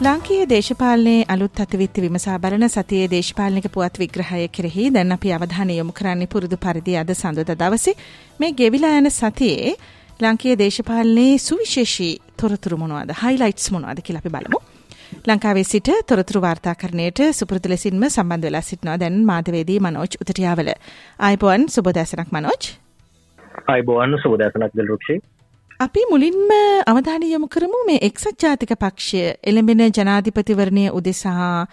ලාංකීය දේශපාලනයේ අලුත් අතිවිත්ති විමසා බලන සතියේ දේශපාලනික පුවත් විග්‍රහය කෙරෙහි දැන් අපි අවධානය යොමු කරන්නේ පුරුදු පරිදි අද සඳුදා දවසේ මේ ගෙවිලා යන සතියේ ලාංකීය දේශපාලනයේ සුවිශේෂී තොරතුරු මොනවද හයිලයිට්ස් මොනවද කියලා අපි බලමු. ලංකාවේ සිට තොරතුරු වාර්තාකරණයට සුපුරුදු ලෙසින්ම සම්බන්ධ වෙලා සිටිනවා දැන් මාධ්‍යවේදී මනෝජ් උතටියාවල. ආයිබෝන් සුබෝදෑසනක් මනෝජ්. ආයිබෝන් සුබෝදෑසනක් දිල්රුක්ෂි. අපි මුලින්ම අවධානය යොමු කරමු මේ එක්සත් ජාතික පක්ෂය. එළඹෙන ජනාධිපතිවරණය උදෙසා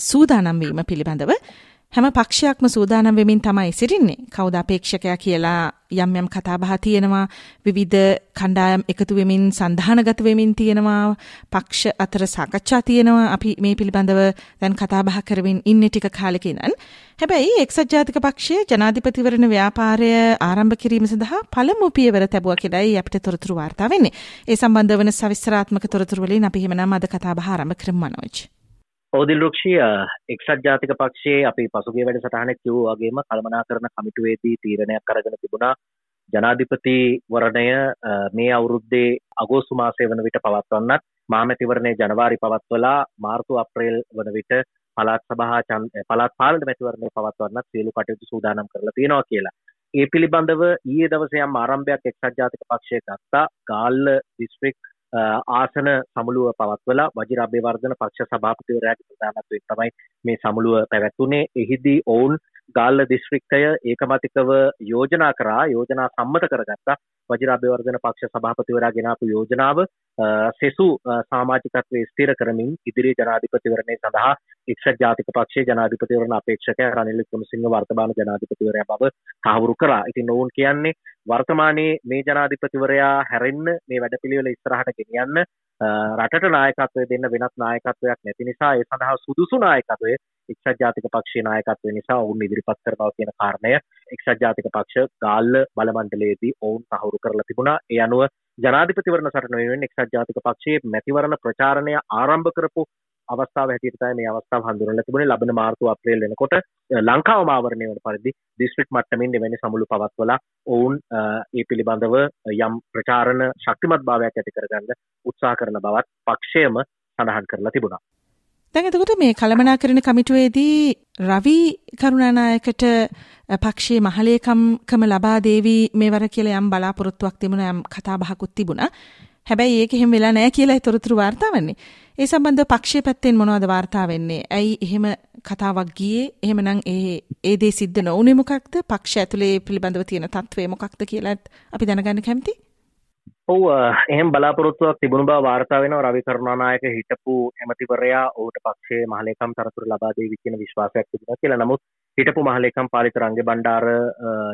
සූදානම් වීම පිළිබඳව. හැම පක්ෂයක්ම සූදානම් වෙමින් තමයි සිටින්නේ. කවුද අපේක්ෂකයා කියලා යම් යම් කතාබහ තියෙනවා. විවිධ කණ්ඩායම් එකතු වෙමින් සන්ධානගත වෙමින් තියෙනවා. පක්ෂ අතර සාකච්ඡා තියෙනවා. අපි මේ පිළිබඳව දැන් කතාබහ කරමින් ඉන්නේ ටික කාලෙකින්. හැබැයි එක්සත් ජාතික පක්ෂයේ ජනාධිපතිවරණ ව්‍යාපාරය ආරම්භ කිරීම සඳහා පළමු පියවර තැබුවා කියලායි අපිට තොරතුරු වාර්තා වෙන්නේ. ඒ සම්බන්ධ වන සවිස්තරාත්මක තොරතුරු වලින් අපි එහෙමනම් අද කතාබහ ආරම්භ කරමු මනෝජ්. ඕදිල් රුක්ෂිය එක්සත් ජාතික පක්ෂයේ අපි පසුගිය වැඩසටහනෙත් කිව්ව වගේම කළමනා කරන කමිටුවේදී තීරණයක් අරගෙන තිබුණා ජනාධිපති වරණය මේ අවුරුද්දේ අගෝස්තු මාසය වන විට පවත්වන්නත් මාමැතිවරණය ජනවාරි පවත්වලා මාර්තු අප්‍රේල් වන විට පළාත් සභා පළාත් පාලන මැතිවරණය පවත්වන්නත් සියලු කටයුතු සූදානම් කරලා තියෙනවා කියලා. ඒ පිළිබඳව ඊයේ දවසේ යම් ආරම්භයක් එක්සත් ජාතික පක්ෂය ගත්තා. ගාල්ල දිස්ත්‍රික් ආසන සමුළුව පවත්වලා වජිර අභිවර්ධන පක්ෂ සභාපතිවරයාගේ ප්‍රධානත්වයෙන් තමයි මේ සමුළුව පැවැත්වුණේ. එහිදී ඔවුන් ගාල්ල දිස්ත්‍රික්කය ඒකමතිකව යෝජනා කරා යෝජනා සම්මත කරගත්තා වජිර අභිවර්ධන පක්ෂ සභාපතිවරයා ගෙනාපු යෝජනාව සෙසු සාමාජිකත්වයේ ස්ථිර කරමින් ඉදිරි ජනාධිපතිවරණය සඳහා එක්සත් ජාතික පක්ෂයේ ජනාධිපතිවරණ අපේක්ෂකයා රනිල් වික්‍රමසිංහ වර්තමාන ජනාධිපතිවරයා බව තහවුරු කරා. ඉතින් ඔවුන් කියන්නේ වර්තමානයේ මේ ජනාධිපතිවරයා හැරෙන්න මේ වැඩපිළිවෙල ඉස්සරහට ගෙනියන්න රටට නායකත්වය දෙන්න වෙනත් නායකත්වයක් නැති නිසා ඒ සඳහා සුදුසු නායකත්වය එක්සත් ජාතික පක්ෂයේ නායකත්වය නිසා ඔවුන් ඉදිරිපත් කරනවා කියන කාරණය එක්සත් ජාතික පක්ෂ ගාල්ල බලමණ්ඩලයේදී ඔවුන් තහවුරු කරලා තිබුණා. ඒ අනුව ජනාධිපතිවරණ සටන වෙනුවෙන් එක්සත් ජාතික පක්ෂයේ මැතිවරණ ප්‍රචාරණය ආරම්භ කරපු අවස්ථාව හැටියට තමයි මේ අවස්ථාව හඳුන්වලා තිබුණේ ලබන මාර්තු අප්‍රේල් වෙනකොට ලංකාව මාවරණය වන පරිදි දිස්ත්‍රික් මට්ටමින් එවැනි සමුළු පවත්වලා ඔවුන් ඒ පිළිබඳව යම් ප්‍රචාරණ ශක්තිමත් භාවයක් ඇති කරගන්න උත්සාහ කරන බවත් පක්ෂයම සඳහන් කරලා තිබුණා. දැන් එතකොට මේ කළමනාකරණ කමිටුවේදී රවි කරුණානායකට පක්ෂයේ මහලේකම්කම ලබා දේවි මේවර කියලා යම් බලාපොරොත්තුවක් තිබුණා යම් කතාබහකුත් තිබුණා. හැබැයි ඒක එහෙම වෙලා නැහැ කියලා තොරතුරු වාර්තා වෙන්නේ. ඒ සම්බන්ධව පක්ෂයේ පැත්තෙන් මොනවද වාර්තා වෙන්නේ? ඇයි එහෙම කතාවක් ගියේ? එහෙමනම් ඒ ඒ දේ සිද්ධ නොවුනේ මොකක්ද? පක්ෂ ඇතුලේ පිළිබඳව තියෙන තත්ත්වය මොකක්ද කියලා අපි දැනගන්න කැමතියි. ඔව් එහෙම බලාපොරොත්තුවක් තිබුණු බව වාර්තා වෙනවා රවි කරුණානායක හිටපු ඇමතිවරයා ඔහුට පක්ෂයේ මහලේකම් තනතුරු ලබා දෙවි කියන විශ්වාසයක් තිබුණා කියලා. නමුත් හිටපු මහලේකම් පාලිත රංගේ බණ්ඩාර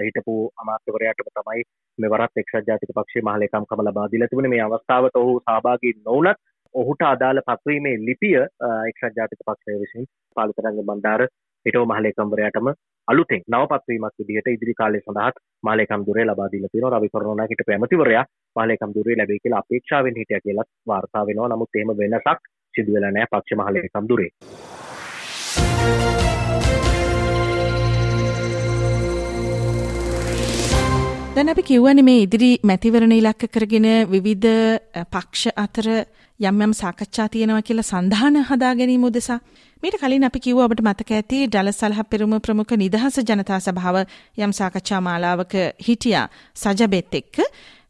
හිටපු අමාත්‍යවරයාටම තමයි මෙවරත් එක්සත් ජාතික පක්ෂයේ මහලේකම්කම ලබා දීලා තිබුණේ. මේ අවස්ථාවට ඔහු සහභාගී නොවුනත් ඔහුට අදාළ පත්වීමේ ලිපිය එක්සත් ජාතික පක්ෂය විසින් පාලිතරංග බණ්ඩාර හිටව මහලේකම්වරයාටම අලුතෙන් නවපත්වීමක් විදිහට ඉදිරි කාලය සඳහාත් මහලේකම් දුරේ ලබා දීලා තියෙනවා. රවි කරුණා හිටපු ඇමතිවරයා මහලේකම් දුරේ ලැබෙයි කියලා අපේක්ෂාවෙන් හිටියා කියලා වාර්තා වෙනවා. නමුත් එහෙම වෙනසක් සිදු වෙලා නැහැ පක්ෂ මහලේකම් දුරේ දැන් අපි කිව්වනේ මේ ඉදිරි මැතිවරණ ඉලක්ක කරගෙන විවිධ පක්ෂ අතර යම් යම් සාකච්ඡා තියෙනවා කියලා සඳහන හදා ගැනීම උදෙසා මීට කලින් අපි කිව්ව ඔබට මතක ඇති ඩල සලහ පෙරමුණ ප්‍රමුඛ නිදහස ජනතා සභාව යම් සාකච්ඡා මාලාවක හිටියා සජබෙත් එක්ක.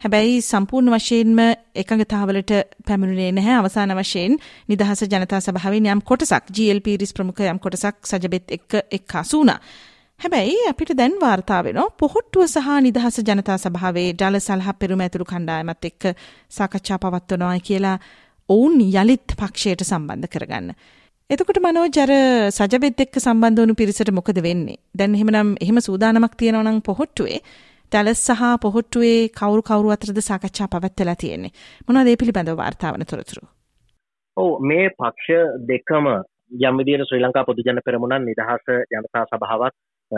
හැබැයි සම්පූර්ණ වශයෙන්ම එකඟතාවලට පැමිණුණේ නැහැ. අවසාන වශයෙන් නිදහස ජනතා සභාවෙන් යම් කොටසක් GLP රිස් ප්‍රමුඛ යම් කොටසක් සජබෙත් එක්ක එක්කාසු වුණා. හැබැයි අපිට දැන් වාර්තා වෙනවා පොහොට්ටුව සහ නිදහස ජනතා සභාවේ ඩල සලහ පෙරුම ඇතුළු කණ්ඩායමත් එක්ක සාකච්ඡා පවත්වනවා කියලා ඔවුන් යළිත් පක්ෂයට සම්බන්ධ කරගන්න. එතකොට මනෝජ් අර සජබෙත් එක්ක සම්බන්ධ වුණු පිරිසට මොකද වෙන්නේ? දැන් එහෙමනම් එහෙම සූදානමක් තියෙනවා නම් පොහොට්ටුවේ ඩලස් සහ පොහොට්ටුවේ කවුරු කවුරු අතරද සාකච්ඡා පවත්වලා තියෙන්නේ? මොනවද ඒ පිළිබඳව වාර්තා වන තොරතුරු? ඔව් මේ පක්ෂ දෙකම යම් විදියට ශ්‍රී ලංකා පොදු ජන පෙරමුණන් නිදහස ජනතා සභාවත්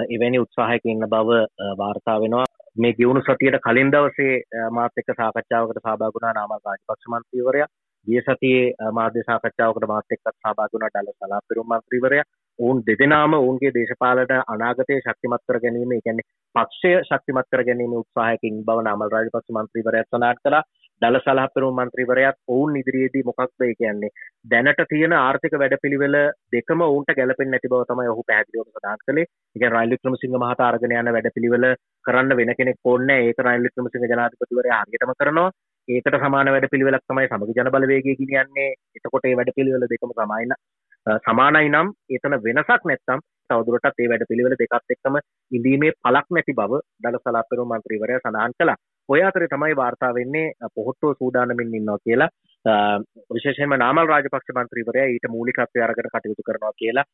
එවැනි උත්සාහයක ඉන්න බව වාර්තා වෙනවා මේ ගෙවුණු සතියට කලින් දවසේ මාත් එක්ක සාකච්ඡාවකට සහභාගී වුණා නාමල් රාජපක්ෂ මන්ත්‍රීවරයා ගිය සතියේ මාධ්‍ය සාකච්ඡාවකට මාත් එක්කත් සහභාගී වුණා ඩල්ල සලාපිරුම් මන්ත්‍රීවරයා ඔවුන් දෙදෙනාම ඔවුන්ගේ දේශපාලන අනාගතය ශක්තිමත් කර ගැනීම ඒ කියන්නේ පක්ෂය ශක්තිමත් කර ගැනීම උත්සාහයකින් බව නාමල් රාජපක්ෂ මන්ත්‍රීවරයාත් සඳහන් කළා දළ සලහපෙරුම් මන්ත්‍රීවරයාත් ඔවුන් ඉදිරියේදී මොකක්ද ඒ කියන්නේ දැනට තියෙන ආර්ථික වැඩපිළිවෙල දෙකම ඔවුන්ට ගැලපෙන්නේ නැති බව තමයි ඔහු පැහැදිලිවම සඳහන් කළේ. ඒ කියන්නේ රනිල් වික්‍රමසිංහ මහතා අරගෙන යන වැඩපිළිවෙල කරන්න වෙන කෙනෙක් ඕනේ නැහැ. ඒක රනිල් වික්‍රමසිංහ ජනාධිපතිවරයා හරියටම කරනවා. ඒකට සමාන වැඩපිළිවෙලක් තමයි සමගි ජන බලවේගය ගෙනියන්නේ. එතකොට මේ වැඩපිළිවෙල දෙකම සමානයි සමානයි නම් එතන වෙනසක් නැත්තම් තවදුරටත් ඒ වැඩ පිළිවෙල දෙකත් එක්කම ඉඳීමේ පලක් නැති බව දළ සලාපෙරු මන්ත්‍රීවරය සඳහන් කළා. ඔය අතරේ තමයි වාර්තා වෙන්නේ පොහොට්ටුව සූදානමින් ඉන්නවා කියලා විශේෂයෙන්ම නාමල් රාජපක්ෂ මන්ත්‍රීවරයා ඊට මූලිකත්වය අරගෙන කටයුතු කරනවා කියලා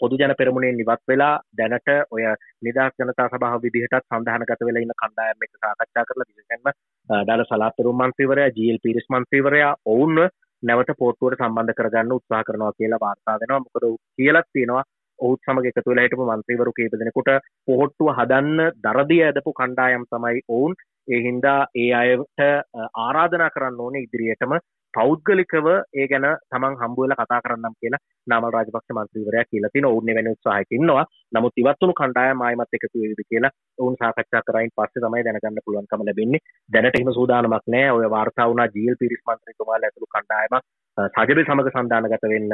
පොදු ජන පෙරමුණෙන් ඉවත් වෙලා දැනට ඔය නිදහස් ජනතා සභාව විදිහටත් සඳහනගත වෙලා ඉන්න කණ්ඩායම් එක්ක සාකච්ඡා කරලා විශේෂයෙන්ම ඩාල සලාපෙරු මන්ත්‍රීවරයා ජීඑල් පීරිස් මන්ත්‍රීවරයා ඔවුන්ව නැවත පෝට්ටුවට සම්බන්ධ කරගන්න උත්සාහ කරනවා කියලා වාර්තා වෙනවා මොකද කියලත් තියෙනවා ඔහුත් සමග එකතු වෙලා හිටපු මන්ත්‍රීවරු කීප දෙනෙකුට පොහොට්ටුව හදන්න දරදිය ඇදපු කණ්ඩායම් තමයි ඔවුන්. ඒ හින්දා ඒ අයට ආරාධනා කරන්න ඕනේ ඉදිරියටම. පෞද්ගලිකව ඒ ගැන තමන් හම්බුවල කතා කරන්නම් කියලා නාමල් රාජපක්ෂ මන්ත්‍රීවරයා කියලා තියෙන ඔවුන් එවැනි උත්සාහයක ඉන්නවා. නමුත් ඉවත්තුණු කණ්ඩායම ආයමත් එකතු වේවිද කියලා ඔවුන් සාකච්ඡා කරයින් පස්සේ තමයි දැනගන්න පුළුවන්කම ලැබෙන්නේ. දැනට එහෙම සූදානමක් නැහැ. ඔය වාර්තා වුණා ජීල් පිරිස් මන්ත්‍රීතුමාලා ඇතුළු කණ්ඩායමක් සජබේ සමග සන්ධානගත වෙන්න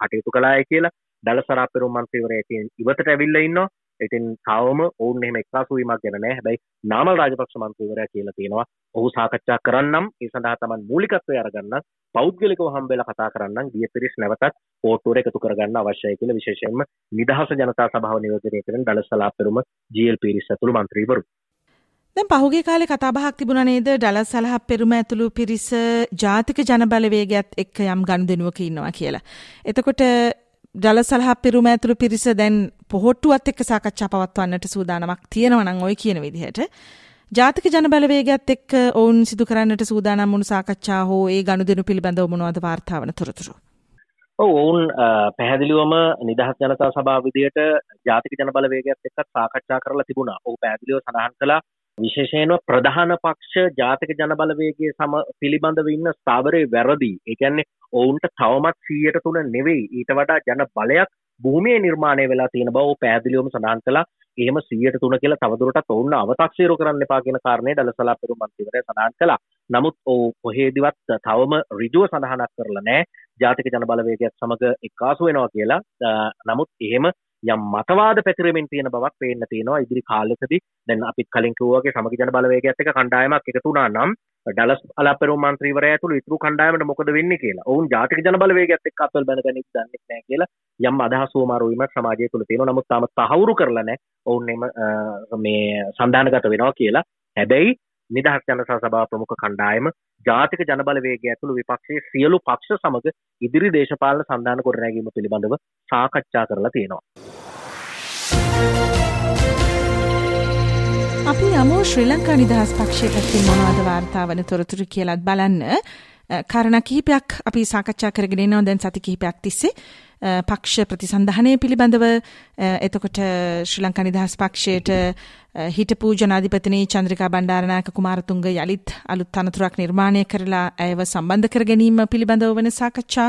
කටයුතු කළාය කියලා. දලසරා පෙරුම් මන්ත්‍රීවරයා ඉවතට ඇවිල්ලා ඉන්නවා. ඉතින් තවම ඔවුන් එහෙම එක්කාසුවීමක් ගැන නෑ. හැබැයි නාමල් රාජපක්ෂ මන්ත්‍රීවරයා කියලා තියෙනවා. ඔහු සාකච්ඡා කරන්නම්. ඒ සඳහා තමන් මූලිකත්වය අරගන්න පෞද්ගලිකව හම්බෙලා කතා කරන්නම්. ගිය පිරිස් නැවතත් පෝට්ටුවට එකතු කරගන්න අවශ්‍යයි කියලා විශේෂයෙන්ම නිදහස ජනතා සභාව නියෝජනය කරන දලසලා පෙරුම ජීඑල් පිරිස් ඇතුළු මන්ත්‍රීවරු. දැන් පහුගිය කාලේ කතාබහක් තිබුණා නේද? ඩලස් සලහ පෙරුම ඇතුළු පිරිස ජාතික ජනබලවේගයත් එක්ක යම් ගනුදෙනුවක ඉන්නවා කියලා. එතකොට ජල සලහ පිරුම ඇතුළු පිරිස දැන් පොහොට්ටුවත් එක්ක සාකච්ඡා පවත්වන්නට සූදානමක් තියෙනවා නම් ඔය කියන විදිහට ජාතික ජන බලවේගයත් එක්ක ඔවුන් සිදු කරන්නට සූදානම් වුණු සාකච්ඡා හෝ ඒ ගනුදෙනු පිළිබඳව මොනවද වාර්තා වන තොරතුරු? ඔව් ඔවුන් පැහැදිලිවම නිදහස් ජනතා සභාව විදියට ජාතික ජන බලවේගයත් එක්ක සාකච්ඡා කරලා තිබුණා. ඔව් පැහැදිලිව සඳහන් කළා විශේෂයෙන්ම ප්‍රධාන පක්ෂ ජාතික ජනබලවේගේ සම පිළිබඳව ඉන්න ස්ථාවරයේ වැරදි. ඒ කියන්නේ ඔවුන්ට තවමත් 100ට 3 නෙවෙයි ඊට වඩා ජන බලයක් භූමියේ නිර්මාණය වෙලා තියෙන බව ඔව් පැහැදිලිවම සඳහන් කළා. එහෙම 100ට 3 කියලා තවදුරටත් ඔවුන් අව탁සීරු කරන්න එපා කියන කාරණේ දලසලා පෙරු මන්ත්‍රීවරයා සඳහන් කළා. නමුත් ඔව් කොහේදිවත් තවම ඍජුව සඳහනක් කරලා නැහැ. ජාතික ජනබලවේගයත් සමග එක්කාසු වෙනවා කියලා. නමුත් එහෙම යම් මතවාද පැතිරෙමින් තියෙන බවක් පේන්න තියෙනවා ඉදිරි කාලෙකදී දැන් අපිත් කලින් කිව්වාගේ සමගි ජන බලවේගයත් එක්ක කණ්ඩායමක් එකතු වුණා නම් ඩලස් අලාපෙරුම් මන්ත්‍රීවරයා ඇතුළු ඉතුරු කණ්ඩායමට මොකද වෙන්නේ කියලා. ඔවුන් ජාතික ජන බලවේගයත් එක්ක අත්වල බැඳගෙන ඉඳන්නේ නැහැ කියලා යම් අදහස් වමාරු වීමක් සමාජය තුළ තියෙනවා. නමුත් තාම තහවුරු කරලා නැහැ. ඔවුන් මේ සන්දානගත වෙනවා කියලා. හැබැයි නිදහස් ජනතා සභාව ප්‍රමුඛ කණ්ඩායම ජාතික ජනබලවේගය ඇතුළු විපක්ෂයේ සියලු පක්ෂ සමග ඉදිරි දේශපාලන සන්ධාන ගොඩනැගීම පිළිබඳව සාකච්ඡා කරලා තියෙනවා. අපි යමු ශ්‍රී ලංකා නිදහස් පක්ෂය පැත්තින් මොනවද වාර්තා වන තොරතුරු කියලත් බලන්න. කරණ කිහිපයක් අපි සාකච්ඡා කරගෙන ඉන්නවා. දැන් සති කිහිපයක් තිස්සේ. පක්ෂ ප්‍රතිසන්ධානය පිළිබඳව එතකොට ශ්‍රී ලංකා නිදහස් පක්ෂයට හිටපු ජනාධිපතිනී චන්ද්‍රිකා බණ්ඩාරනායක කුමාරතුංග යළිත් අලුත් තනතුරක් නිර්මාණය කරලා ඇයව සම්බන්ධ කර ගැනීම පිළිබඳව වන සාකච්ඡා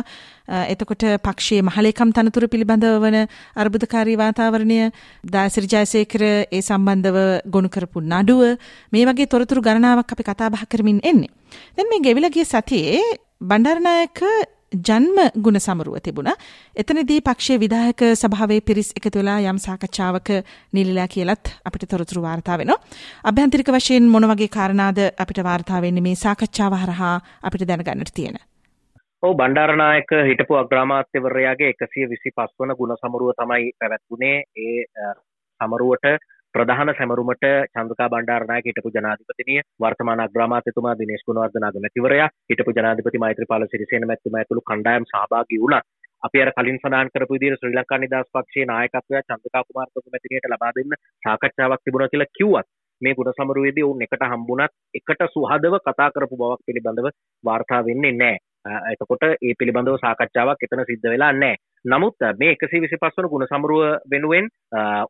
එතකොට පක්ෂයේ මහලේකම් තනතුර පිළිබඳව වන අර්බුදකාරී වාතාවරණය දාසිරි ජයසේකර ඒ සම්බන්ධව ගොනු කරපු නඩුව මේ වගේ තොරතුරු ගණනාවක් අපි කතා බහ කරමින් එන්නේ. දැන් මේ ගෙවිලා ගිය සතියේ බණ්ඩාරනායක ජන්ම ගුණ සමරුව තිබුණ. එතනදී පක්ෂයේ විදායක සභාවේ පිරිස් එකතු වෙලා යම් සාකච්ඡාවක නිලිලා කියලත් අපිට තොරතුරු වාර්තා වෙනවා. අභ්‍යන්තරික වශයෙන් මොන වගේ කාරණාද අපිට වාර්තා වෙන්නේ මේ සාකච්ඡාව හරහා අපිට දැනගන්නට තියෙන. ඔව් බණ්ඩාරනායක හිටපු අග්‍රාමාත්‍යවරයාගේ 125 වන ගුණ සමරුව තමයි පැවැත්වුණේ. ඒ සමරුවට ප්‍රධාන සැමරුමට චන්ද්‍රකා බණ්ඩාරනායක හිටපු ජනාධිපතිනිය වර්තමාන අග්‍රාමාත්‍යතුමා දිනේෂ් ගුණවර්ධන අගමැතිවරයා හිටපු ජනාධිපති මෛත්‍රීපාල සිරිසේන මැතිතුමා ඇතුළු කණ්ඩායම් සහභාගී වුණා. අපි අර කලින් සඳහන් කරපු විදිහට ශ්‍රී ලංකා නිදහස් පක්ෂයේ නායකත්වය චන්ද්‍රකා කුමාරතුංග මැතිණියට ලබා දෙන්න සාකච්ඡාවක් තිබුණා කියලා කිව්වත් මේ ගුණ සමරුවේදී ඔවුන් එකට හම්බුණත් එකට සුහදව කතා කරපු බවක් පිළිබඳව වාර්තා වෙන්නේ නැහැ. එතකොට ඒ පිළිබඳව සාකච්ඡාවක් එතන සිද්ධ වෙලා නැහැ. නමුත් මේ එකසි විසි පස්වන ගුණ සමරුව වෙනුවෙන්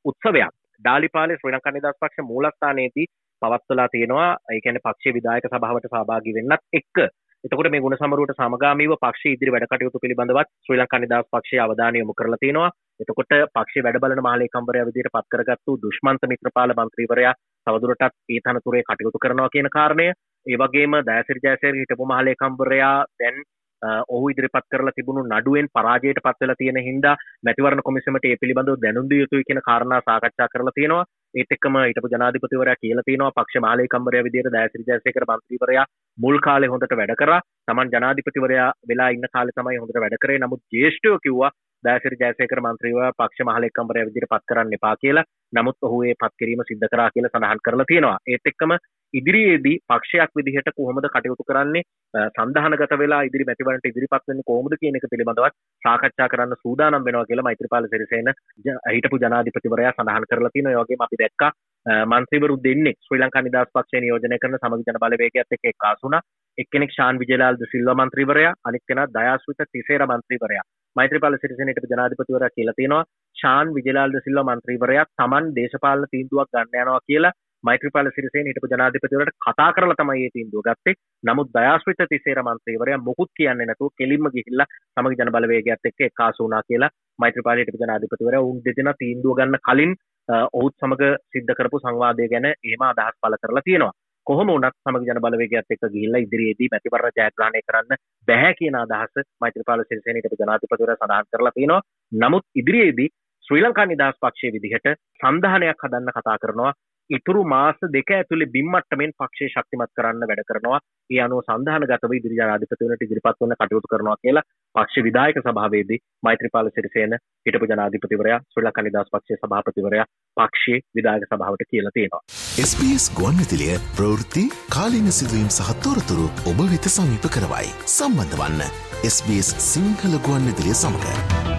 උත්සවයක් ඩාලිපාලේ ශ්‍රී ලංකා නිදහස් පක්ෂ මූලස්ථානයේදී පවත්වලා තියෙනවා. ඒ කියන්නේ පක්ෂයේ විධායක සභාවට සහභාගී වෙන්නත් එක්ක. එතකොට මේ ගුණ සමරුවට සමගාමීව පක්ෂ ඉදිරි වැඩ කටයුතු පිළිබඳවත් ශ්‍රී ලංකා නිදහස් පක්ෂයේ අවධානය යොමු කරලා තියෙනවා. එතකොට පක්ෂයේ වැඩ බලන මහලේකම්වරයා විදිහට පත් කරගත්තු දුෂ්මන්ත මිත්‍රපාල මන්ත්‍රීවරයා තවදුරටත් ඒ තනතුරේ කටයුතු කරනවා කියන කාරණය. ඒ වගේම දෑසිරි ජයසේකර හිටපු මහලේකම්වරයා දැන් ඔහු ඉදිරිපත් කරලා තිබුණු නඩුවෙන් පරාජයට පත්වෙලා තියෙන හින්දා මැතිවරණ කොමිසමට ඒ පිළිබඳව දැනුම් දිය යුතුයි කියන කාරණා සාකච්ඡා කරලා තියෙනවා. ඒත් එක්කම හිටපු ජනාධිපතිවරයා කියලා තියෙනවා පක්ෂ මහලේකම්වරයා විදිහට දයාසිරි ජයසේකර මන්ත්‍රීවරයා මුල් කාලේ හොඳට වැඩ කරා. තමන් ජනාධිපතිවරයා වෙලා ඉන්න කාලේ තමයි හොඳට වැඩ කරේ. නමුත් ජ්‍යෙෂ්ඨයෝ කිව්වා දෑසිරි ජයසේකර මන්ත්‍රීව පක්ෂ මහලේකම්වරයා විදිහට පත් කරන්න එපා කියලා. නමුත් ඔහු ඒ පත් කිරීම සිද්ධ කරා කියලා සඳහන් කරලා තියෙනවා. ඒත් එක්කම ඉදිරියේදී පක්ෂයක් විදිහට කොහොමද කටයුතු කරන්නේ සඳහනගත වෙලා ඉදිරි මැතිවරණට ඉදිරිපත් වෙන්නේ කොහොමද කියන එක පිළිබඳවත් සාකච්ඡා කරන්න සූදානම් වෙනවා කියලා මෛත්‍රීපාල සිරිසේන හිටපු ජනාධිපතිවරයා සඳහන් කරලා තියෙනවා ඒ වගේම අපි දැක්කා මන්ත්‍රීවරු දෙන්නෙක් ශ්‍රී ලංකා නිදහස් පක්ෂය නියෝජනය කරන සමගි ජන බලවේගයත් එක්ක එක්කාසු වුණා එක්කෙනෙක් ශාන් විජයලාල් ද සිල්වා මන්ත්‍රීවරයා අනිත් කෙනා දයාස්විත තිසේර මන්ත්‍රීවරයා. මෛත්‍රීපාල සිරිසේනට ජනාධිපතිවරයා කියලා තියෙනවා. ශාන් විජයලාල් ද සිල්වා මන්ත්‍රීවරයා Taman දේශපාලන තීන්දුවක් ගන්න යනවා කියලා මෛත්‍රපාල සිරිසේන හිටපු ජනාධිපතිවරට කතා කරලා තමයි මේ තීන්දුව ගත්තේ. නමුත් දයාස්විත තිසේර මන්ත්‍රීවරයා මොකුත් කියන්නේ නැතුව කෙලින්ම ගිහිල්ලා සමගි ජන බලවේගයත් එක්ක එක්කාසු වුණා කියලා මෛත්‍රපාල හිටපු ජනාධිපතිවරයා උන් දෙදෙනා තීන්දුව ගන්න කලින් ඔහුත් සමග සිද්ධ කරපු සංවාදය ගැන එහෙම අදහස් පළ කරලා තියෙනවා. කොහොම වුණත් සමග ජන බලවේගයත් එක්ක ගිහිල්ලා ඉදිරියේදී මැතිවරණ ජයග්‍රහණය කරන්න බැහැ කියන අදහස මෛත්‍රපාල සිරිසේන හිටපු ජනාධිපතිවරයා සඳහන් කරලා තියෙනවා. නමුත් ඉදිරියේදී ශ්‍රී ලංකා නිදහස් පක්ෂයේ විදිහට සන්ධානයක් හදන්න කතා කරනවා ඉතුරු මාස දෙක ඇතුළේ බිම්මට්ටමෙන් පක්ෂය ශක්තිමත් කරන්න වැඩ කරනවා. ඒ අනුව සන්ධානගතව ඉදිරි ජනාධිපතිවරට ඉදිරිපත් වන්න කටයුතු කරනවා කියලා පක්ෂ විධායක සභාවේදී මෛත්‍රීපාල සිරිසේන හිටපු ජනාධිපතිවරයා ශ්‍රී ලංකා නිදහස් පක්ෂයේ සභාපතිවරයා පක්ෂයේ විධායක සභාවට කියලා තියෙනවා. SBS ගුවන්විදුලිය ප්‍රවෘත්ති කාලීන සිදුවීම් සහ තොරතුරු ඔබ වෙත සමීප කරවයි. සම්බන්ධ වන්න SBS සිංහල ගුවන්විදුලිය සමඟ අපි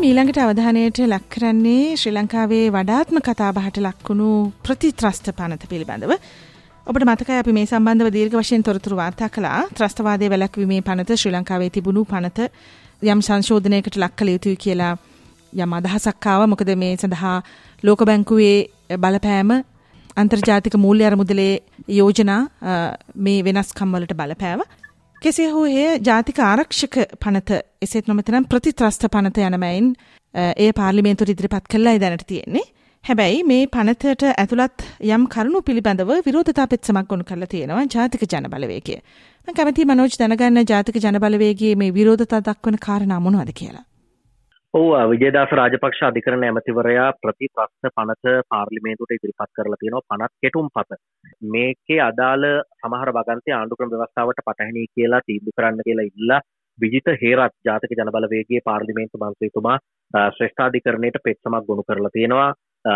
මීළඟට අවධානයට ලක් කරන්නේ ශ්‍රී ලංකාවේ වඩාත්ම කතාබහට ලක්වුණු ප්‍රතිත්‍රස්ත පනත පිළිබඳව. ඔබට මතකයි අපි මේ සම්බන්ධව දීර්ඝ වශයෙන් තොරතුරු වාර්තා කළා. ත්‍රස්තවාදය වැළැක්වීමේ පනත ශ්‍රී ලංකාවේ තිබුණු පනත යම් සංශෝධනයකට ලක් කළ යුතුයි කියලා යම් අදහසක් ආවා. මොකද මේ සඳහා ලෝක බැංකුවේ බලපෑම අන්තර්ජාතික මූල්‍ය අරමුදලේ යෝජනා මේ වෙනස්කම් වලට බලපෑව. කෙසේ හෝ එය ජාතික ආරක්ෂක පනත එසෙත් නොමතනම් ප්‍රතිත්‍රස්ත පනත යනමයින් ඒ පාර්ලිමේන්තුවට ඉදිරිපත් කළයි දැනට තියෙන්නේ. හැබැයි මේ පනතට ඇතුළත් යම් කරුණු පිළිබඳව විරෝධතා පෙත්සමක් ගොනු කරලා තියෙනවා ජාතික ජනබලවේගය. මම කැමතියි මනෝජ් දැනගන්න ජාතික ජනබලවේගයේ මේ විරෝධතා දක්වන කාරණා මොනවද කියලා. ඔව් විජේදාස රාජපක්ෂ අධිකරණ ඇමතිවරයා ප්‍රතිපක්ෂ පනත පාර්ලිමේන්තුවට ඉදිරිපත් කරලා තියෙනවා පනත් කෙටුම් පත. මේකේ අදාළ සමහර වගන්ති ආණ්ඩුක්‍රම ව්‍යවස්ථාවට පටහැනි කියලා තීන්දුව කරන්න කියලා ඉල්ලා විජිත හේරත් ජාතික ජනබලවේගයේ පාර්ලිමේන්තු මන්ත්‍රීතුමා ශ්‍රේෂ්ඨාධිකරණයට පෙත්සමක් ගොනු කරලා තියෙනවා.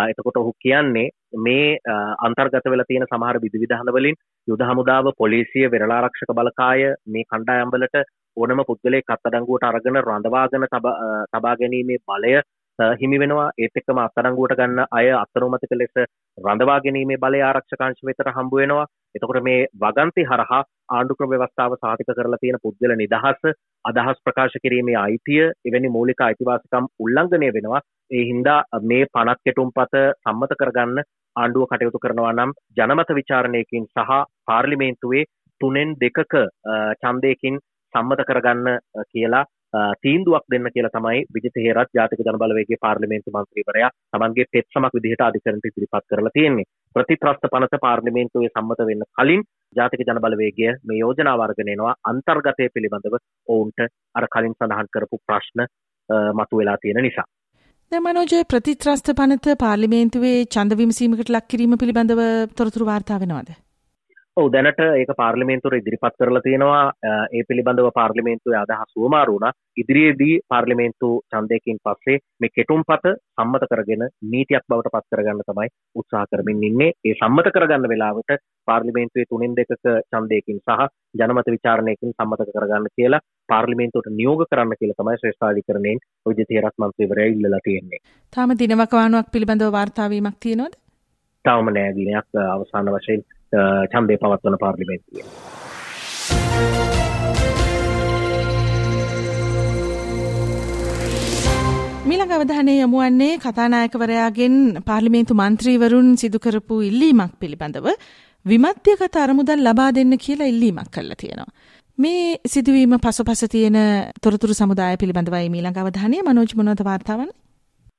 එතකොට ඔහු කියන්නේ මේ අන්තර්ගත වෙලා තියෙන සමහර විධි විධාන වලින් යුද හමුදාව පොලිසිය වෙරළාරක්ෂක බලකාය මේ කණ්ඩායම්වලට ඕනම පුද්ගලයෙක් අත්අඩංගුවට අරගෙන රඳවාගෙන තබා ගැනීමේ බලය හිමි වෙනවා. ඒත් එක්කම අත්අඩංගුවට ගන්න අය අත්අනුමතික ලෙස රඳවා ගැනීමේ බලය ආරක්ෂකාංශ වෙතට හම්බ වෙනවා. එතකොට මේ වගන්ති හරහා ආණ්ඩුක්‍රම ව්‍යවස්ථාව සාතික කරලා තියෙන පුද්ගල නිදහස අදහස් ප්‍රකාශ කිරීමේ අයිතිය එවැනි මූලික අයිතිවාසිකම් උල්ලංඝනය වෙනවා. ඒ හින්දා මේ පනත් කෙටුම්පත සම්මත කරගන්න ආණ්ඩුව කටයුතු කරනවා නම් ජනමත විචාරණයකින් සහ පාර්ලිමේන්තුවේ තුනෙන් දෙකක ඡන්දයකින් සම්මත කරගන්න කියලා තීන්දුවක් දෙන්න කියලා තමයි විජිත හේරත් ජාතික ජනබලවේගයේ පාර්ලිමේන්තු මන්ත්‍රීවරයා තමන්ගේ පෙත්සමක් විදිහට අධිකරණයට ඉදිරිපත් කරලා තියෙන්නේ. ප්‍රතිත්‍රස්ත පනත පාර්ලිමේන්තුවේ සම්මත වෙන්න කලින් ජාතික ජනබලවේගය මේ යෝජනා වර්ගන එනවා අන්තර්ගතය පිළිබඳව ඔවුන්ට අර කලින් සඳහන් කරපු ප්‍රශ්න මතුවෙලා තියෙන නිසා. මනෝජය ප්‍රතිත්‍රස්ත පනත පාර්ලිමේන්තුවේ ඡන්ද විමසීමකට ලක් කිරීම පිළිබඳව තොරතුරු වාර්තා වෙනවද? දැනට ඒක පාර්ලිමේන්තුවට ඉදිරිපත් කරලා තියෙනවා ඒ පිළිබඳව පාර්ලිමේන්තුවේ අදහස් සුවමාරු වුණා ඉදිරියේදී පාර්ලිමේන්තු ඡන්දයකින් පස්සේ මේ කෙටුම්පත සම්මත කරගෙන නීතියක් බවට පත් කරගන්න තමයි උත්සාහ කරමින් ඉන්නේ ඒ සම්මත කරගන්න වෙලාවට පාර්ලිමේන්තුවේ තුනෙන් දෙකක ඡන්දයකින් සහ ජනමත විචාරණයකින් සම්මත කරගන්න කියලා පාර්ලිමේන්තුවට නියෝග කරන්න කියලා තමයි ශ්‍රේෂ්ඨාධිකරණයෙන් විජිතේරත් මන්ත්‍රීවරයා ඉල්ලලා තියෙන්නේ. තාම දිනවකවානුවක් පිළිබඳව වාර්තා වීමක් තියෙනවද? තාම නෑ දිනයක් අවසාන වශයෙන් ඡන්දය පවත්වන පාර්ලිමේන්තුවේ. මීළඟ අවධානය යොමුවන්නේ කතානායකවරයාගෙන් පාර්ලිමේන්තු මන්ත්‍රීවරුන් සිදු කරපු ඉල්ලීමක් පිළිබඳව විමධ්‍යගත අරමුදල් ලබා දෙන්න කියලා ඉල්ලීමක් කරලා තියෙනවා. මේ සිදුවීම පසුපස තියෙන තොරතුරු සමුදාය පිළිබඳවයි මීළඟ අවධානය මනෝජ් මොනවද වාර්තාවන්නේ?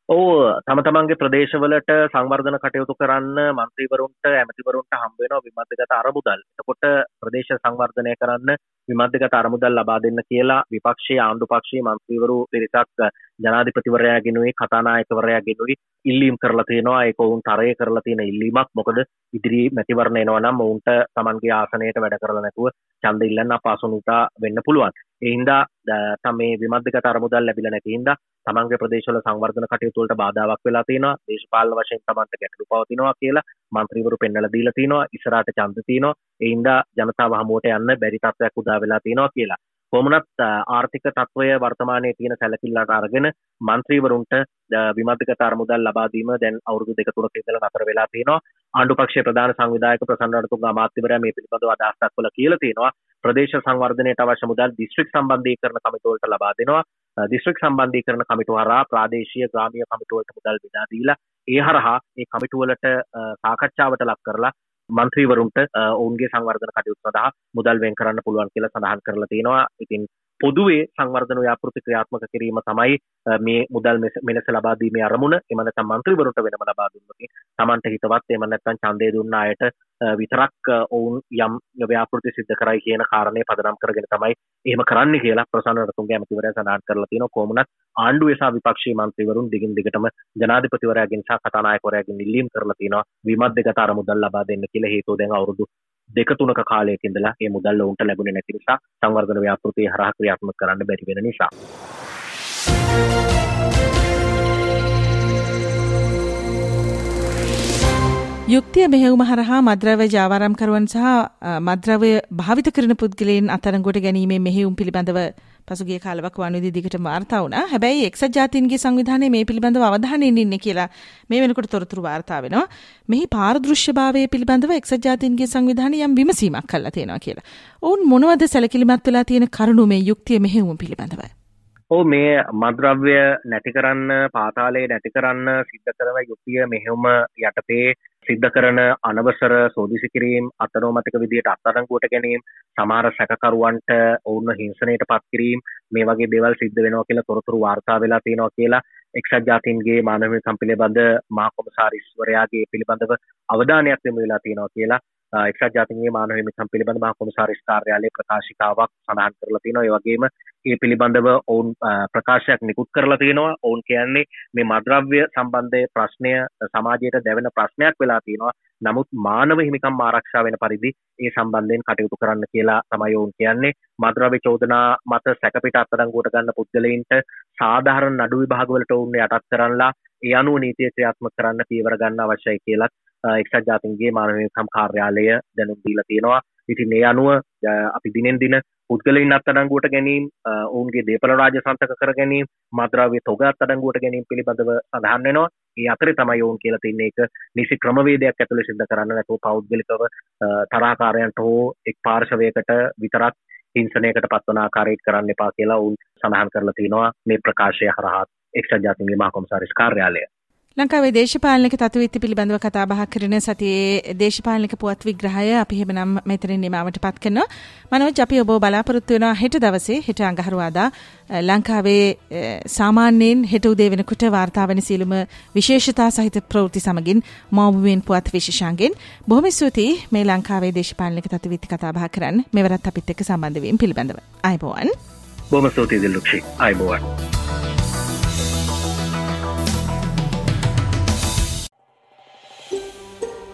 ඕ තම තමන්ගේ ප්‍රදේශවලට සංවර්ධන කටයුතු කරන්න මන්ත්‍රීවරුන්ට ඇමතිවරුන්ට හම්බෙනවා විමධ්‍යගත අරමුදල්. එතකොට ප්‍රදේශ සංවර්ධනය කරන්න විමධ්‍යගත අරමුදල් ලබා දෙන්න කියලා විපක්ෂයේ ආණ්ඩු පක්ෂයේ මන්ත්‍රීවරු පිරිසක් ජනාධිපතිවරයාගෙනුයි කතානායකවරයාගෙනුයි ඉල්ලීම් කරලා තියෙනවා ඒක ඔවුන් තරය කරලා තියෙන ඉල්ලීමක් මොකද ඉදිරි මැතිවරණ එනවා නම් ඔවුන්ට තමන්ගේ ආසනයට වැඩ කරලා නැතුව ඡන්ද ඉල්ලන්න අපහසුනුතා වෙන්න පුළුවන්. ඒ හින්දා තමයි විමධ්‍යගත අරමුදල් ලැබිලා නැති හින්දා තමන්ගේ ප්‍රදේශවල සංවර්ධන කටයුතු වලට බාධාවක් වෙලා තියෙනවා දේශපාලන වශයෙන් තමන්ට ගැටලු පවතිනවා කියලා මන්ත්‍රීවරු පෙන්වලා දීලා තිනවා. ඉස්සරහට ඡන්ද තියෙනවා ඒ හින්දා ජනතාව හමුවට යන්න බැරි තත්ත්වයක් උදා වෙලා තියෙනවා කියලා. කොමනත් ආර්ථික තත්වය වර්තමානය තියෙන සැලකිල්ලට අරගෙන මන්ත්‍රීවරුන්ට විමධික තරමුදල් ලබාදීම දැන් අවුරුදු දෙක තුනක ඉඳලා නතර වෙලා තියෙනවා ආණ්ඩු පක්ෂයේ ප්‍රධාන සංවිධායක ප්‍රසන්න රණතුංග අමාත්‍යවරයා මේ පිළිබඳව අදහස් දක්වලා කියලා තියෙනවා ප්‍රදේශ සංවර්ධනයට අවශ්‍ය මුදල් දිස්ත්‍රික් සම්බන්ධීකරණ කමිටුවලට ලබා දෙනවා. දිස්ත්‍රික් සම්බන්ධීකරණ කමිටුව හරහා ප්‍රාදේශීය ග්‍රාමීය කමිටුවලට මුදල් බෙදා දීලා ඒ හරහා ඒ කමිටුවලට සාකච්ඡාවට ලක් කරලා මන්ත්‍රීවරුන්ට ඔවුන්ගේ සංවර්ධන කටයුතු සඳහා මුදල් වෙන් කරන්න පුළුවන් කියලා සඳහන් කරලා තියෙනවා. ඉතින් පොදුවේ සංවර්ධන ව්‍යාපෘති ක්‍රියාත්මක කිරීම තමයි මේ මුදල් මෙලෙස ලබා දීමේ අරමුණ. එම නැත්නම් මන්ත්‍රීවරුන්ට වෙනම ලබා දුන්නොත් Tamanට හිතවත් එහෙම නැත්නම් ඡන්දය දුන්න අයට විතරක් ඔවුන් යම් ව්‍යාපෘති සිද්ධ කරයි කියන කාරණේ පදනම් කරගෙන තමයි එහෙම කරන්න කියලා ප්‍රසන්න රතුන්ගේ ඇමතිවරයා සඳහන් කරලා තියෙනවා. කොහොමනත් ආණ්ඩුවේ සහ විපක්ෂීය මන්ත්‍රීවරුන් දිගින් දිගටම ජනාධිපතිවරයාගෙන් සහ කතානායකවරයාගෙන් ඉල්ලීම් කරලා තියෙනවා විමත් අර මුදල් ලබා දෙන්න කියලා හේතුව දැන් අවුරුදු දෙක තුනක කාලයක ඉඳලා ඒ මුදල් ඔවුන්ට ලැබුණේ නැති නිසා සංවර්ධන ව්‍යාපෘතිය හරහා ක්‍රියාත්මක කරන්න බැරි වෙන නිසා. යුක්තිය මෙහෙවුම හරහා මද්‍රව්‍ය ජාවාරම්කරුවන් සහ මද්‍රව්‍ය භාවිත කරන පුද්ගලයන් අත්අඩංගුවට ගැනීමේ මෙහෙයුම් පිළිබඳව පසුගිය කාලයක් වනුවේදී දිගට වාර්තා වුණා. හැබැයි එක්සත් ජාතීන්ගේ සංවිධානයේ මේ පිළිබඳව අවධානයෙන් ඉන්නේ කියලා මේ වෙනකොට තොරතුරු වාර්තා වෙනවා. මෙහි පාරදෘශ්‍යභාවය පිළිබඳව එක්සත් ජාතීන්ගේ සංවිධානය යම් විමසීමක් කළා තියෙනවා කියලා. ඔවුන් මොනවද සැලකිලිමත් වෙලා තියෙන කරුණු මේ යුක්තිය මෙහෙයුම පිළිබඳව? ඕ මේ මද්‍රව්‍ය නැති කරන්න පාතාලේ නැති කරන්න සිද්ධ කරන යුක්තිය මෙහෙවුම යටතේ සිද්ධ කරන අනවසර සෝදිසි කිරීම් අතනෝමතික විදියට අත්අඩංගුවට ගැනීම සමහර සැකකරුවන්ට ඔවුන් හිංසනයට පත් කිරීම මේ වගේ දේවල් සිද්ධ වෙනවා කියලා තොරතුරු වාර්තා වෙලා තියෙනවා කියලා එක්සත් ජාතීන්ගේ මානව හිමිකම් පිළිබඳ මහා කොමසාරිස්වරයාගේ පිළිබඳව අවධානයක් යොමු වෙලා තියෙනවා කියලා එක්සත් ජාතින්ගේ මානව හිමිකම් පිළිබඳ මහා කොමසාරිස් කාර්යාලයේ ප්‍රකාශිකාවක් සඳහන් කරලා තියෙනවා. ඒ වගේම ඒ පිළිබඳව ඔවුන් ප්‍රකාශයක් නිකුත් කරලා තියෙනවා. ඔවුන් කියන්නේ මේ මද්‍රව්‍ය සම්බන්ධය ප්‍රශ්නය සමාජයට දැවෙන ප්‍රශ්නයක් වෙලා තියෙනවා. නමුත් මානව හිමිකම් ආරක්ෂා වෙන පරිදි ඒ සම්බන්ධයෙන් කටයුතු කරන්න කියලා තමයි ඔවුන් කියන්නේ. මද්‍රව්‍ය චෝදනා මත සැකපිට අත්අඩංගුවට ගන්න පුද්ගලයින්ට සාධාරණ නඩු විභාගවලට ඔවුන් යටත් කරන්නලා ඒ අනුව නීතිය ක්‍රියාත්මක කරන්න පියවර ගන්න අවශ්‍යයි කියලත් එක්සත් ජාතින්ගේ මානවකම් කාර්යාලය දැනුම් දීලා තියෙනවා. ඉතින් ඒ අනුව අපි දිනෙන් දින පුද්ගලයින් අත්අඩංගුවට ගැනීම ඔවුන්ගේ දේපල රාජ්‍ය සන්තක කර ගැනීම මද්‍රව්‍ය තොග අත්අඩංගුවට ගැනීම පිළිබඳව සඳහන් වෙනවා. ඒ අතරේ තමයි ඔවුන් කියලා තින්නේ ඒක නිසි ක්‍රමවේදයක් ඇතුළේ සිද්ධ කරන්න නැතුව පෞද්ගලිකව තරහකාරයන්ට හෝ එක් පාර්ශවයකට විතරක් හිංසනයකට පත්වන ආකාරයට කරන්න එපා කියලා ඔවුන් සඳහන් කරලා තිනවා. මේ ප්‍රකාශය හරහා එක්සත් ජාතින්ගේ මහා කොමසාරිස් කාර්යාලය. ලංකාවේ දේශපාලනික තත්ත්වීති පිළිබඳව කතා බහ කරන සතියේ දේශපාලනික පුවත් විග්‍රහය අපි එහෙමනම් මෙතනින් නිමාවට පත් කරනවා. මනෝජ් අපි ඔබ බලාපොරොත්තු වෙනවා හෙට දවසේ හෙට අඟහරුවාදා ලංකාවේ සාමාන්‍යයෙන් හෙට උදේ වෙනකොට වාර්තා වෙන සියලුම විශේෂතා සහිත ප්‍රවෘත්ති සමගින් මෞබුවෙන් පුවත් විශේෂාංගෙන් බොහොම ස්තුතියි මේ ලංකාවේ දේශපාලනික තත්ත්වීති කතා බහ කරන්න මෙවරත් අපිත් එක්ක සම්බන්ධ වීම පිළිබඳව. අයබෝවන්. බොහොම ස්තුතියි දිල්ලුක්ෂි. අයබෝවන්.